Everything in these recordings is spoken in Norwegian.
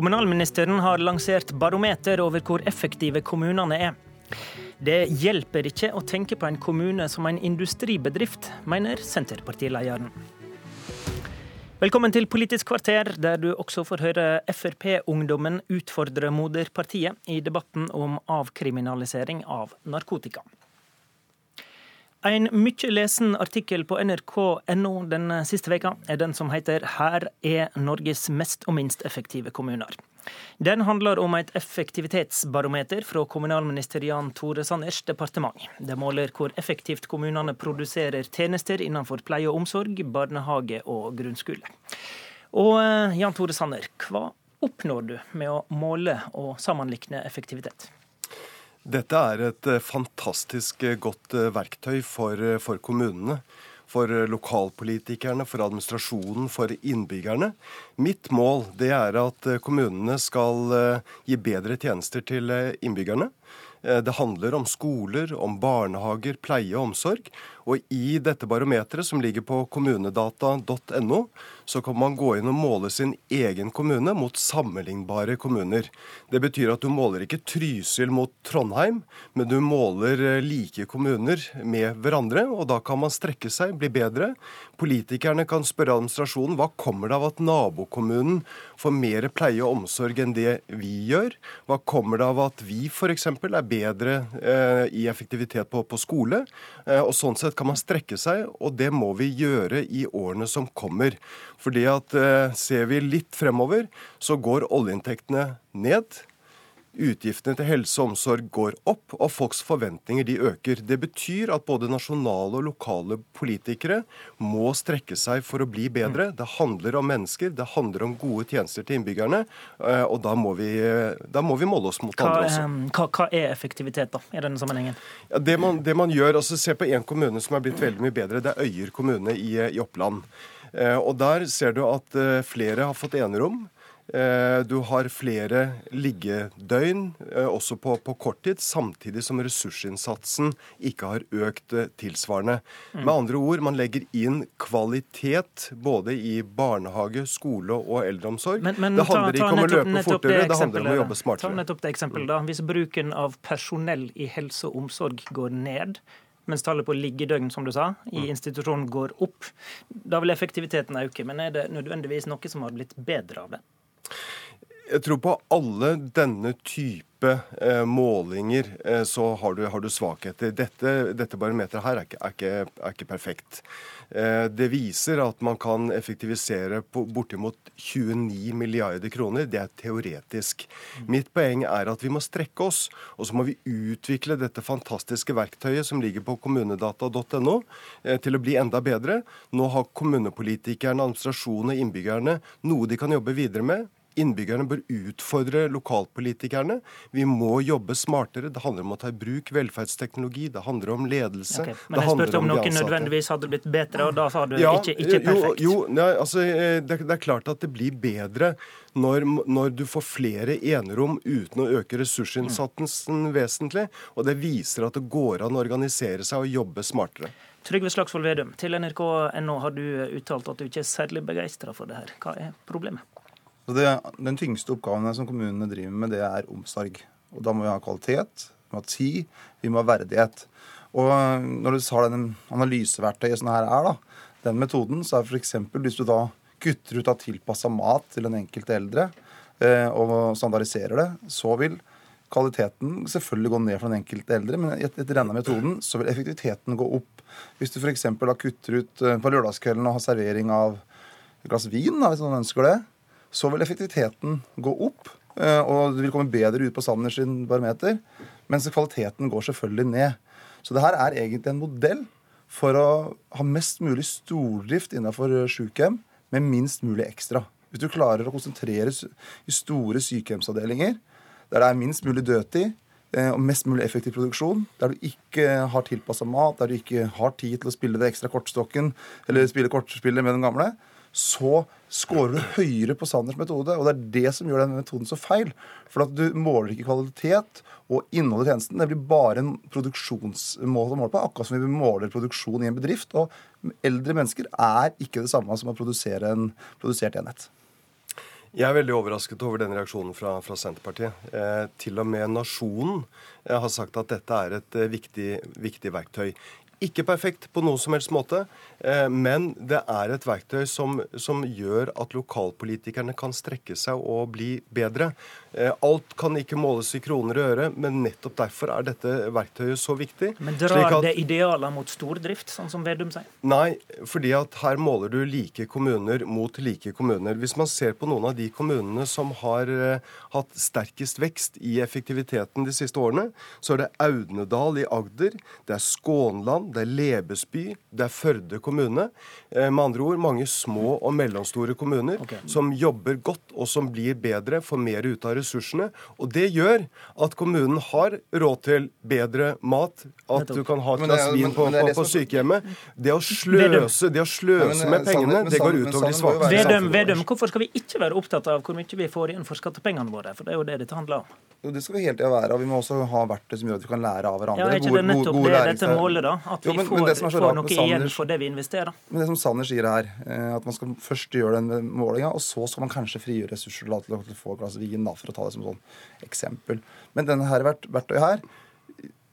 Kommunalministeren har lansert barometer over hvor effektive kommunene er. Det hjelper ikke å tenke på en kommune som en industribedrift, mener Senterpartilederen. Velkommen til Politisk kvarter, der du også får høre Frp-ungdommen utfordre moderpartiet i debatten om avkriminalisering av narkotika. En mye lesen artikkel på nrk.no den siste veka er den som heter 'Her er Norges mest og minst effektive kommuner'. Den handler om et effektivitetsbarometer fra kommunalminister Jan Tore Sanners departement. Det måler hvor effektivt kommunene produserer tjenester innenfor pleie og omsorg, barnehage og grunnskole. Og eh, Jan Tore Sanner, hva oppnår du med å måle og sammenlikne effektivitet? Dette er et eh, fantastisk eh, godt eh, verktøy for, for, kommunene. For lokalpolitikerne, for administrasjonen, for innbyggerne. Mitt mål det er at kommunene skal gi bedre tjenester til innbyggerne. Det handler om skoler, om barnehager, pleie og omsorg. Og i dette barometeret, som ligger på kommunedata.no, så kan man gå inn og måle sin egen kommune mot sammenlignbare kommuner. Det betyr at du måler ikke Trysil mot Trondheim, men du måler eh, like kommuner med hverandre. Og da kan man strekke seg, bli bedre. Politikerne kan spørre administrasjonen hva kommer det av at nabokommunen får mer pleie og omsorg enn det vi gjør? Hva kommer det av at vi f.eks. er bedre eh, i effektivitet på, på skole? Eh, og sånn sett kan man strekke seg, og det må vi gjøre i årene som kommer. Fordi at eh, Ser vi litt fremover, så går oljeinntektene ned. Utgiftene til helse og omsorg går opp, og folks forventninger de øker. Det betyr at både nasjonale og lokale politikere må strekke seg for å bli bedre. Mm. Det handler om mennesker, det handler om gode tjenester til innbyggerne. Eh, og da må vi, da må vi måle oss mot hva, andre også. Hva, hva, er effektivitet da, i denne sammenhengen? Ja, det, man, det, man, gjør, altså Se på én kommune som er blitt veldig mye bedre. Det er Øyer kommune i, i Oppland. Eh, og Der ser du at eh, flere har fått enerom. Eh, du har flere liggedøgn, eh, også på, på korttid, samtidig som ressursinnsatsen ikke har økt eh, tilsvarende. Mm. Med andre ord, man legger inn kvalitet både i barnehage, skole og eldreomsorg. Men, men, det handler ta, ta ikke om å løpe fortere, det, det handler om å jobbe smartere. Ta nettopp det eksempelet da. Hvis bruken av personell i helse og omsorg går ned, mens tallet på liggedøgn som du sa, i mm. institusjonen går opp. Da vil effektiviteten øke. Men er det nødvendigvis noe som har blitt bedre av det? Jeg tror på alle denne type eh, målinger eh, så har du, har du, svakheter. Dette, dette barometeret her er ikke, er ikke, er ikke perfekt. Eh, det viser at man kan effektivisere på bortimot 29 milliarder kroner. Det er teoretisk. Mitt poeng er at vi må strekke oss, og så må vi utvikle dette fantastiske verktøyet som ligger på kommunedata.no til å bli enda bedre. Nå har kommunepolitikerne, administrasjonen og innbyggerne noe de kan jobbe videre med. Innbyggerne bør utfordre lokalpolitikerne. Vi må jobbe smartere. Det handler om å ta i bruk velferdsteknologi, det handler om ledelse. Okay, men jeg spurte om, om noe nødvendigvis hadde blitt bedre, og da sa du ja, ikke, ikke, perfekt. Jo, jo nei, altså, eh, det, det, er klart at det blir bedre når, når, du får flere enerom uten å øke ressursinnsatsen mm. vesentlig. Og det viser at det går an å organisere seg og jobbe smartere. Trygve Slagsvold Vedum, til nrk.no har du uttalt at du ikke er særlig begeistra for det her. Hva er problemet? Det, den tyngste oppgaven som kommunene driver med, det er omsorg. Og Da må vi ha kvalitet, vi må ha tid, vi må ha verdighet. Og Når du har den analyseverktøyet som det her er, da, den metoden, så er f.eks. hvis du da kutter ut av tilpassa mat til den enkelte eldre eh, og standardiserer det, så vil kvaliteten selvfølgelig gå ned for den enkelte eldre, men etter denne metoden så vil effektiviteten gå opp. Hvis du f.eks. kutter ut eh, på lørdagskvelden og har servering av et glass vin, da, hvis noen ønsker det, så vil effektiviteten gå opp. Eh, og det vil komme bedre ut på Sanners barometer. Mens kvaliteten går selvfølgelig ned. Så det her er egentlig en modell for å ha mest mulig stordrift innenfor sykehjem med minst mulig ekstra. Hvis du klarer å konsentrere i store sykehjemsavdelinger der det er minst mulig dødtid eh, og mest mulig effektiv produksjon, der du ikke har tilpassa mat, der du ikke har tid til å spille det ekstra kortstokken eller spille kortspillet med den gamle, så scorer du høyere på Sanders metode. Og det er det som gjør den metoden så feil. For at du måler ikke kvalitet og innhold i tjenesten. Det blir bare en produksjonsmåte å måle på. Akkurat som vi måler produksjon i en bedrift. Og eldre mennesker er ikke det samme som å produsere en produsert enhet. Jeg er veldig overrasket over den reaksjonen fra, fra Senterpartiet. Eh, til og med Nasjonen eh, har sagt at dette er et eh, viktig, viktig verktøy. Ikke perfekt på noen som helst måte, eh, men det er et verktøy som, som, gjør at lokalpolitikerne kan strekke seg og bli bedre. Eh, alt kan ikke måles i kroner og øre, men nettopp derfor er dette verktøyet så viktig. Men drar at, det idealer mot stordrift, sånn som Vedum sier? Nei, fordi at her måler du like kommuner mot like kommuner. Hvis man ser på noen av de kommunene som har uh, hatt sterkest vekst i effektiviteten de siste årene, så er det Audnedal i Agder, det er Skånland, det er Lebesby, det er Førde kommune. Eh, med andre ord mange små og mellomstore kommuner okay. som jobber godt og som blir bedre, får mer ut av ressursene. Og det gjør at kommunen har råd til bedre mat, at du kan ha et glass vin på, på, på, sykehjemmet. Det å sløse, det å sløse med pengene, det går utover de svake. Vedum, Vedum, hvorfor skal vi ikke være opptatt av hvor mye vi får igjen for skattepengene våre? For det er jo det dette handler om. Jo, det skal vi hele tida være. og Vi må også ha verktøy som gjør at vi kan lære av hverandre. Ja, er ikke det nettopp gode, gode det dette målet, da? At vi jo, men, får, men får noe Sanders, igjen for det vi investerer? Men det som Sanner sier her, eh, at man skal først gjøre den målinga, og så skal man kanskje frigjøre ressurser til å få et glass vin, da, for å ta det som sånn eksempel. Men denne her verktøyet her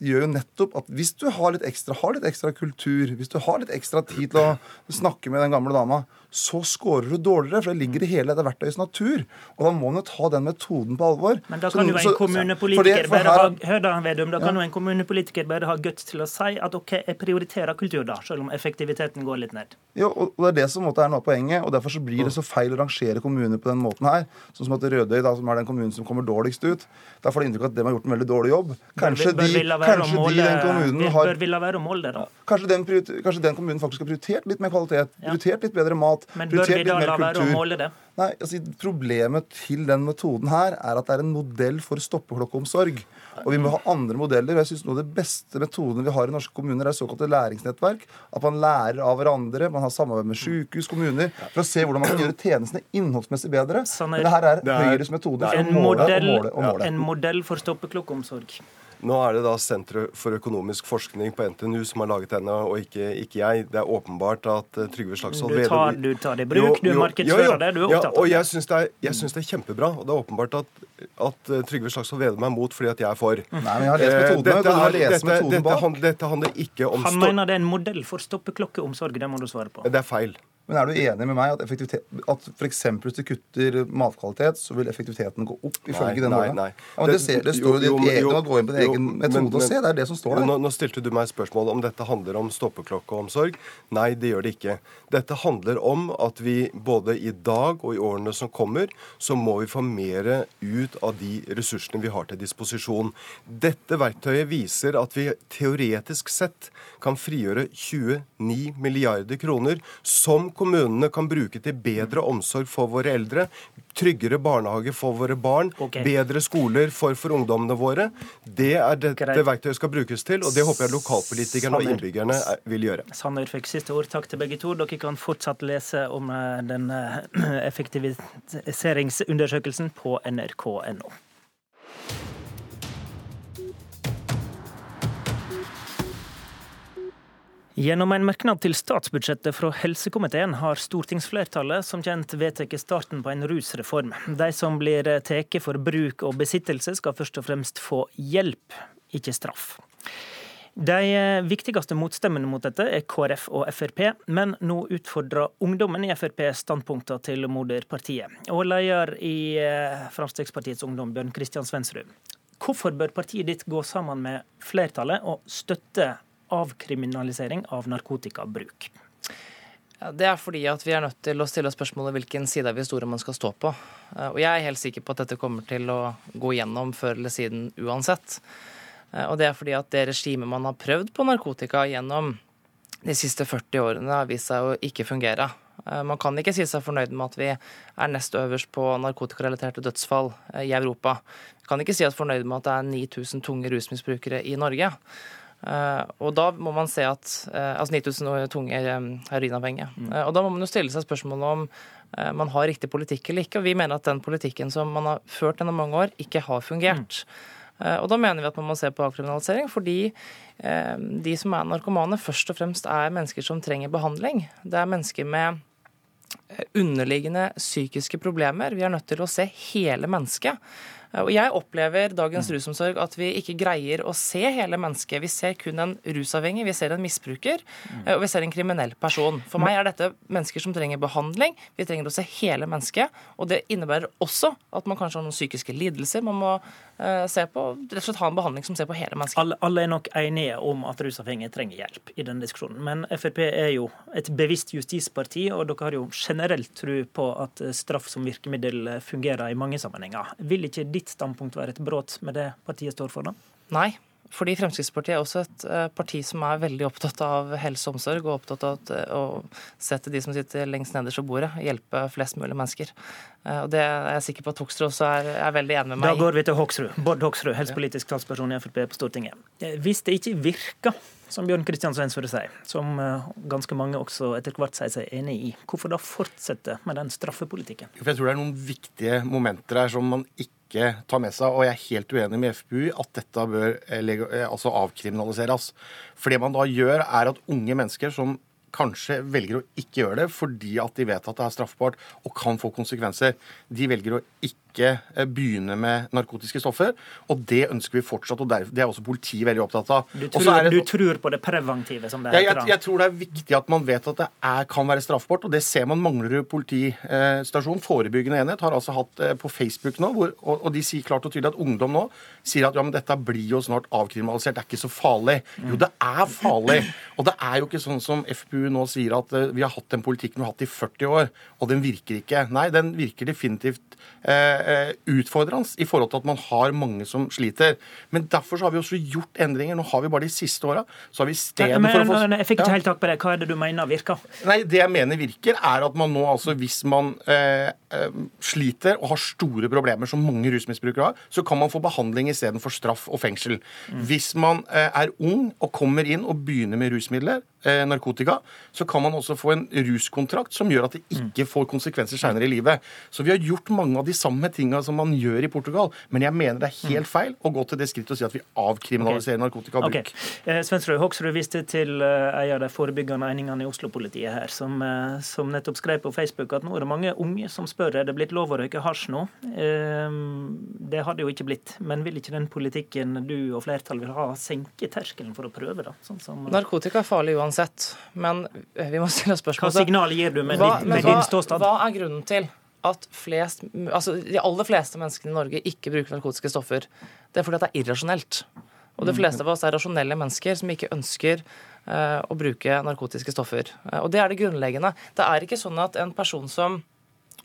gjør jo nettopp at hvis du har litt ekstra, har litt ekstra kultur, hvis du har litt ekstra tid til å snakke med den gamle dama, så scorer du dårligere. For det ligger i hele dette verktøyets natur. Og da må man jo ta den metoden på alvor. Men da kan jo en kommunepolitiker bare ha Hør da, Vedum, da kan jo en kommunepolitiker bare ha guts til å si at OK, jeg prioriterer kultur, da, selv om effektiviteten går litt ned. Jo, og det er det som er noe av poenget. og Derfor så blir det så feil å rangere kommuner på den måten her. Sånn som at Rødøy, da, som er den kommunen som kommer dårligst ut, da får du inntrykk av at de har gjort en veldig dårlig jobb. Kanskje, de, kanskje de, den kommunen har Bør ville være å måle det, da. Kanskje den, kanskje den, kommunen faktisk har prioritert litt mer kvalitet, prioritert litt bedre mat, Men bør vi mer la være å måle det? Nei, altså Problemet til den metoden her er at det er en modell for stoppeklokkeomsorg. Og vi må ha andre modeller. og Jeg synes Noe av de beste metodene vi har i norske kommuner, er såkalte læringsnettverk. At man lærer av hverandre. Man har samarbeid med sykehus, kommuner, for å se hvordan man kan gjøre tjenestene innholdsmessig bedre. Men det her er Høyres metode for å måle og måle og måle. En modell for stoppeklokkeomsorg. Nå er det da Senter for økonomisk forskning på NTNU som har laget denne, og ikke, ikke jeg. Det er åpenbart at uh, Trygve Slagsvold Vedum Du tar det i bruk, du markedsfører det, du er opptatt av det. Og jeg syns det, det, er kjempebra. Og det er åpenbart at, at uh, Trygve Slagsvold Vedum er mot fordi at jeg er for. Nei, men jeg har lest metodene. Uh, dette, er, dette, dette, dette, dette, handler ikke om Han mener det er en modell for stoppeklokkeomsorg. Det må du svare på. Det er feil. Men er du enig med meg at, at f.eks. hvis du kutter matkvalitet, så vil effektiviteten gå opp? ifølge den Nei, nei. Ja, det, ser, det står jo, jo, jo, Gå inn på din egen metode men, og se. Det er det som står der. Nå, nå stilte du meg spørsmål om dette handler om stoppeklokkeomsorg. Nei, det gjør det ikke. Dette handler om at vi både i dag og i årene som kommer, så må vi få mer ut av de ressursene vi har til disposisjon. Dette verktøyet viser at vi teoretisk sett kan frigjøre 29 milliarder kroner som kommunene kan bruke til bedre omsorg for våre eldre, tryggere barnehage for våre barn, okay. bedre skoler for, for, ungdommene våre. Det er dette Greit. verktøyet skal brukes til, og det håper jeg lokalpolitikerne og innbyggerne vil gjøre. Sanner fikk siste ord. Takk til begge to. Dere kan fortsatt lese om eh, den eh, effektiviseringsundersøkelsen på nrk.no. Gjennom en merknad til statsbudsjettet fra helsekomiteen har stortingsflertallet som kjent vedtatt starten på en rusreform. De som blir tatt for bruk og besittelse, skal først og fremst få hjelp, ikke straff. De viktigste motstemmene mot dette er KrF og Frp, men nå utfordrer ungdommen i Frp standpunktene til moderpartiet. Og leder i eh, Fremskrittspartiets Ungdom, Bjørn Kristian Svensrud. Hvorfor bør partiet ditt gå sammen med flertallet og støtte avkriminalisering av narkotikabruk? Ja, det er fordi at vi er nødt til å stille spørsmålet hvilken side av historien man skal stå på. Eh, og jeg er helt sikker på at dette kommer til å gå gjennom før eller siden uansett. Eh, og det er fordi at det regimet man har prøvd på narkotika gjennom de siste 40 årene, har vist seg å ikke fungere. Eh, man kan ikke si seg fornøyd med at vi er nest øverst på narkotikarelaterte dødsfall i Europa. Vi kan ikke si oss fornøyd med at det er 9000 tunge rusmisbrukere i Norge. Uh, og da må man se at uh, Altså 9000 tunge um, heroinavhengige. Mm. Og da må man jo stille seg spørsmålet om man har riktig politikk eller ikke. Og vi mener at den politikken som man har ført gjennom mange år, ikke har fungert. Mm. Og da mener vi at man må se på avkriminalisering, fordi de som er narkomane, først og fremst er mennesker som trenger behandling. Det er mennesker med underliggende psykiske problemer. Vi er nødt til å se hele mennesket. Og Jeg opplever dagens rusomsorg at vi ikke greier å se hele mennesket. Vi ser kun en rusavhengig, vi ser en misbruker, og vi ser en kriminell person. For meg er dette mennesker som trenger behandling. Vi trenger å se hele mennesket. Og det innebærer også at man kanskje har noen psykiske lidelser man må se på. Rett og slett ha en behandling som ser på hele mennesket. Alle, alle er nok enige om at rusavhengige trenger hjelp i denne diskusjonen. Men Frp er jo et bevisst justisparti, og dere har jo generelt tro på at straff som virkemiddel fungerer i mange sammenhenger. Vil ikke ditt standpunkt være et brudd med det partiet står for, da? Nei. Fordi Fremskrittspartiet er også et eh, parti som er veldig opptatt av helse og omsorg, og opptatt av eh, å sette de som sitter lengst nederst ved bordet, hjelpe flest mulig mennesker. Eh, og Det er jeg sikker på at Hoksrud også er, er, veldig enig med meg i. Da går vi til Hoksrud. Bård Hoksrud, helsepolitisk talsperson i Frp på Stortinget. Hvis det ikke virker, som Bjørn Kristian Svensrud sier, som ganske mange også etter hvert sier seg enig i, hvorfor da fortsette med den straffepolitikken? For Jeg tror det er noen viktige momenter her som man ikke ikke tar med seg. Og jeg er helt uenig med FPU at dette bør eh, eh, altså avkriminaliseres. For det man da gjør, er at unge mennesker som kanskje velger å ikke gjøre det fordi at de vet at det er straffbart og kan få konsekvenser, de velger å ikke ikke eh, begynne med narkotiske stoffer. Og det ønsker vi fortsatt, og det er også politiet veldig opptatt av. Du tror, det, du tror på det preventive, som det heter? Jeg, jeg, jeg, tror det er viktig at man vet at det er, kan være straffbart, og det ser man Manglerud politistasjon, forebyggende enhet, har altså hatt eh, på Facebook nå, hvor, og, og, de sier klart og tydelig at ungdom nå sier at ja, men dette blir jo snart avkriminalisert, det er ikke så farlig. Jo, det er farlig. Og det er jo ikke sånn som FPU nå sier at uh, vi har hatt den politikken vi har hatt i 40 år, og den virker ikke. Nei, den virker definitivt Eh, utfordrende i forhold til at man har mange som sliter. Men derfor så har vi også gjort endringer. Nå har vi bare de siste åra. Så har vi stedet for å få Jeg fikk ikke helt tak på det. Hva er det du mener virker? Nei, Det jeg mener virker, er at man nå altså, hvis man eh, eh, sliter og har store problemer, som mange rusmisbrukere har, så kan man få behandling istedenfor straff og fengsel. Mm. Hvis man eh, er ung og kommer inn og begynner med rusmidler, eh, narkotika, så kan man også få en ruskontrakt som gjør at det ikke får konsekvenser seinere i livet. Så vi har gjort mange av de samme tinga som man gjør i Portugal. Men jeg mener det er helt mm. feil å gå til det skrittet og si at vi avkriminaliserer okay. narkotikabruk. Okay. Eh, Svensrud Hoksrud viste til en av de forebyggende eningene i Oslo-politiet her, som, uh, som, nettopp skrev på Facebook at nå er det mange unge som spør er det blitt lov å røyke hasj nå. Uh, det har det jo ikke blitt. Men vil ikke den politikken du og flertallet vil ha, senke terskelen for å prøve? da? Sånn som, Narkotika er farlig uansett, men vi må stille spørsmål Hva signal gir du med, hva, med din ståstad? Hva er grunnen til at flest, altså de aller fleste menneskene i Norge ikke bruker narkotiske stoffer, det er fordi at det er irrasjonelt. Og de fleste av oss er rasjonelle mennesker som ikke ønsker uh, å bruke narkotiske stoffer. Uh, og det er det grunnleggende. Det er ikke sånn at en person som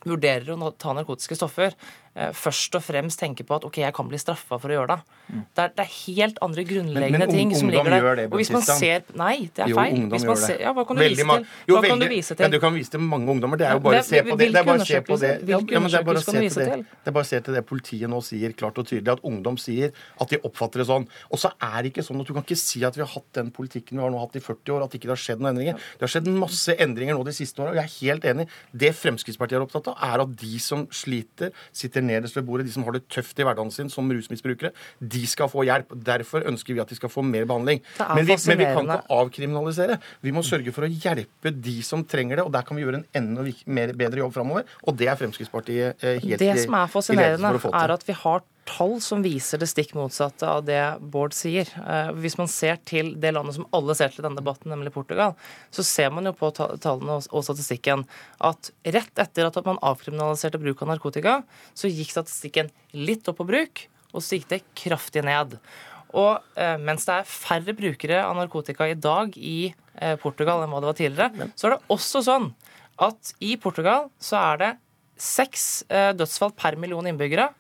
vurderer å ta narkotiske stoffer, først og fremst tenker på at ok, jeg kan bli straffa for å gjøre det. Mm. Det, er, det, er, helt andre grunnleggende men, men, ting som ligger der. Det, og hvis man ser Nei, det er jo, feil. Hvis man ser, ja, hva kan du vise til? Jo, hva kan du vise til? Ja, du kan vise til mange ungdommer. Det er jo bare å se på det. Det er bare å se på det. Ja, men det er bare å se til det. Det er bare å se til det politiet nå sier klart og tydelig, at ungdom sier at de oppfatter det sånn. Og så er det ikke sånn at du kan ikke si at vi har hatt den politikken vi har nå hatt i 40 år, at ikke det har skjedd noen endringer. Det har skjedd masse endringer nå de siste åra, og jeg er helt enig. Det Fremskrittspartiet er opptatt av, er at de som sliter, sitter nederst ved bordet. de som har det tøft i hverdagen sin som rusmisbrukere, de skal få hjelp. Derfor ønsker vi at de skal få mer behandling. Men vi, men vi, kan ikke avkriminalisere. Vi må sørge for å hjelpe de som trenger det, og der kan vi gjøre en enda mer, bedre jobb framover. Og det er Fremskrittspartiet eh, helt Det som er fascinerende, er at vi har tall som viser det stikk motsatte av det Bård sier. Eh, hvis man ser til det landet som alle ser til denne debatten, nemlig Portugal, så ser man jo på tallene og statistikken at rett etter at man avkriminaliserte bruk av narkotika, så gikk statistikken litt opp på bruk, og så gikk det kraftig ned. Og eh, mens det er færre brukere av narkotika i dag i eh, Portugal enn hva det var tidligere, så er det også sånn at i Portugal så er det seks dødsfall per million innbyggere.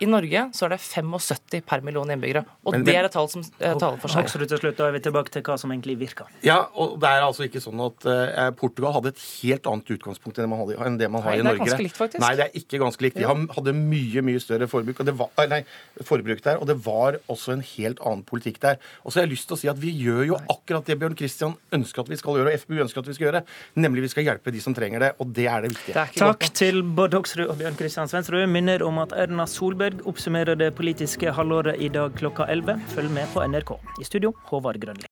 I Norge så er det 75 per million innbyggere. Og men, det er et tall som eh, taler for seg. Absolutt til slutt, Da er vi tilbake til hva som egentlig virker. Ja, og det er altså ikke sånn at uh, Portugal hadde et helt annet utgangspunkt enn, hadde, enn det man har nei, i Norge. Det er ganske likt, faktisk. Nei, det er ikke ganske likt. De hadde mye mye større forbruk, og det var, nei, forbruk der, og det var også en helt annen politikk der. Og så har jeg lyst til å si at vi gjør jo akkurat det Bjørn Kristian ønsker at vi skal gjøre, og FBU ønsker at vi skal gjøre, nemlig vi skal hjelpe de som trenger det. Og det er det viktige. Det er Takk til Bård Hoksrud og Bjørn Kristian Svendsrud. Minner om at Erna Solberg oppsummerer det politiske halvåret i dag klokka 11. Følg med på NRK. I studio, Håvard Grønli.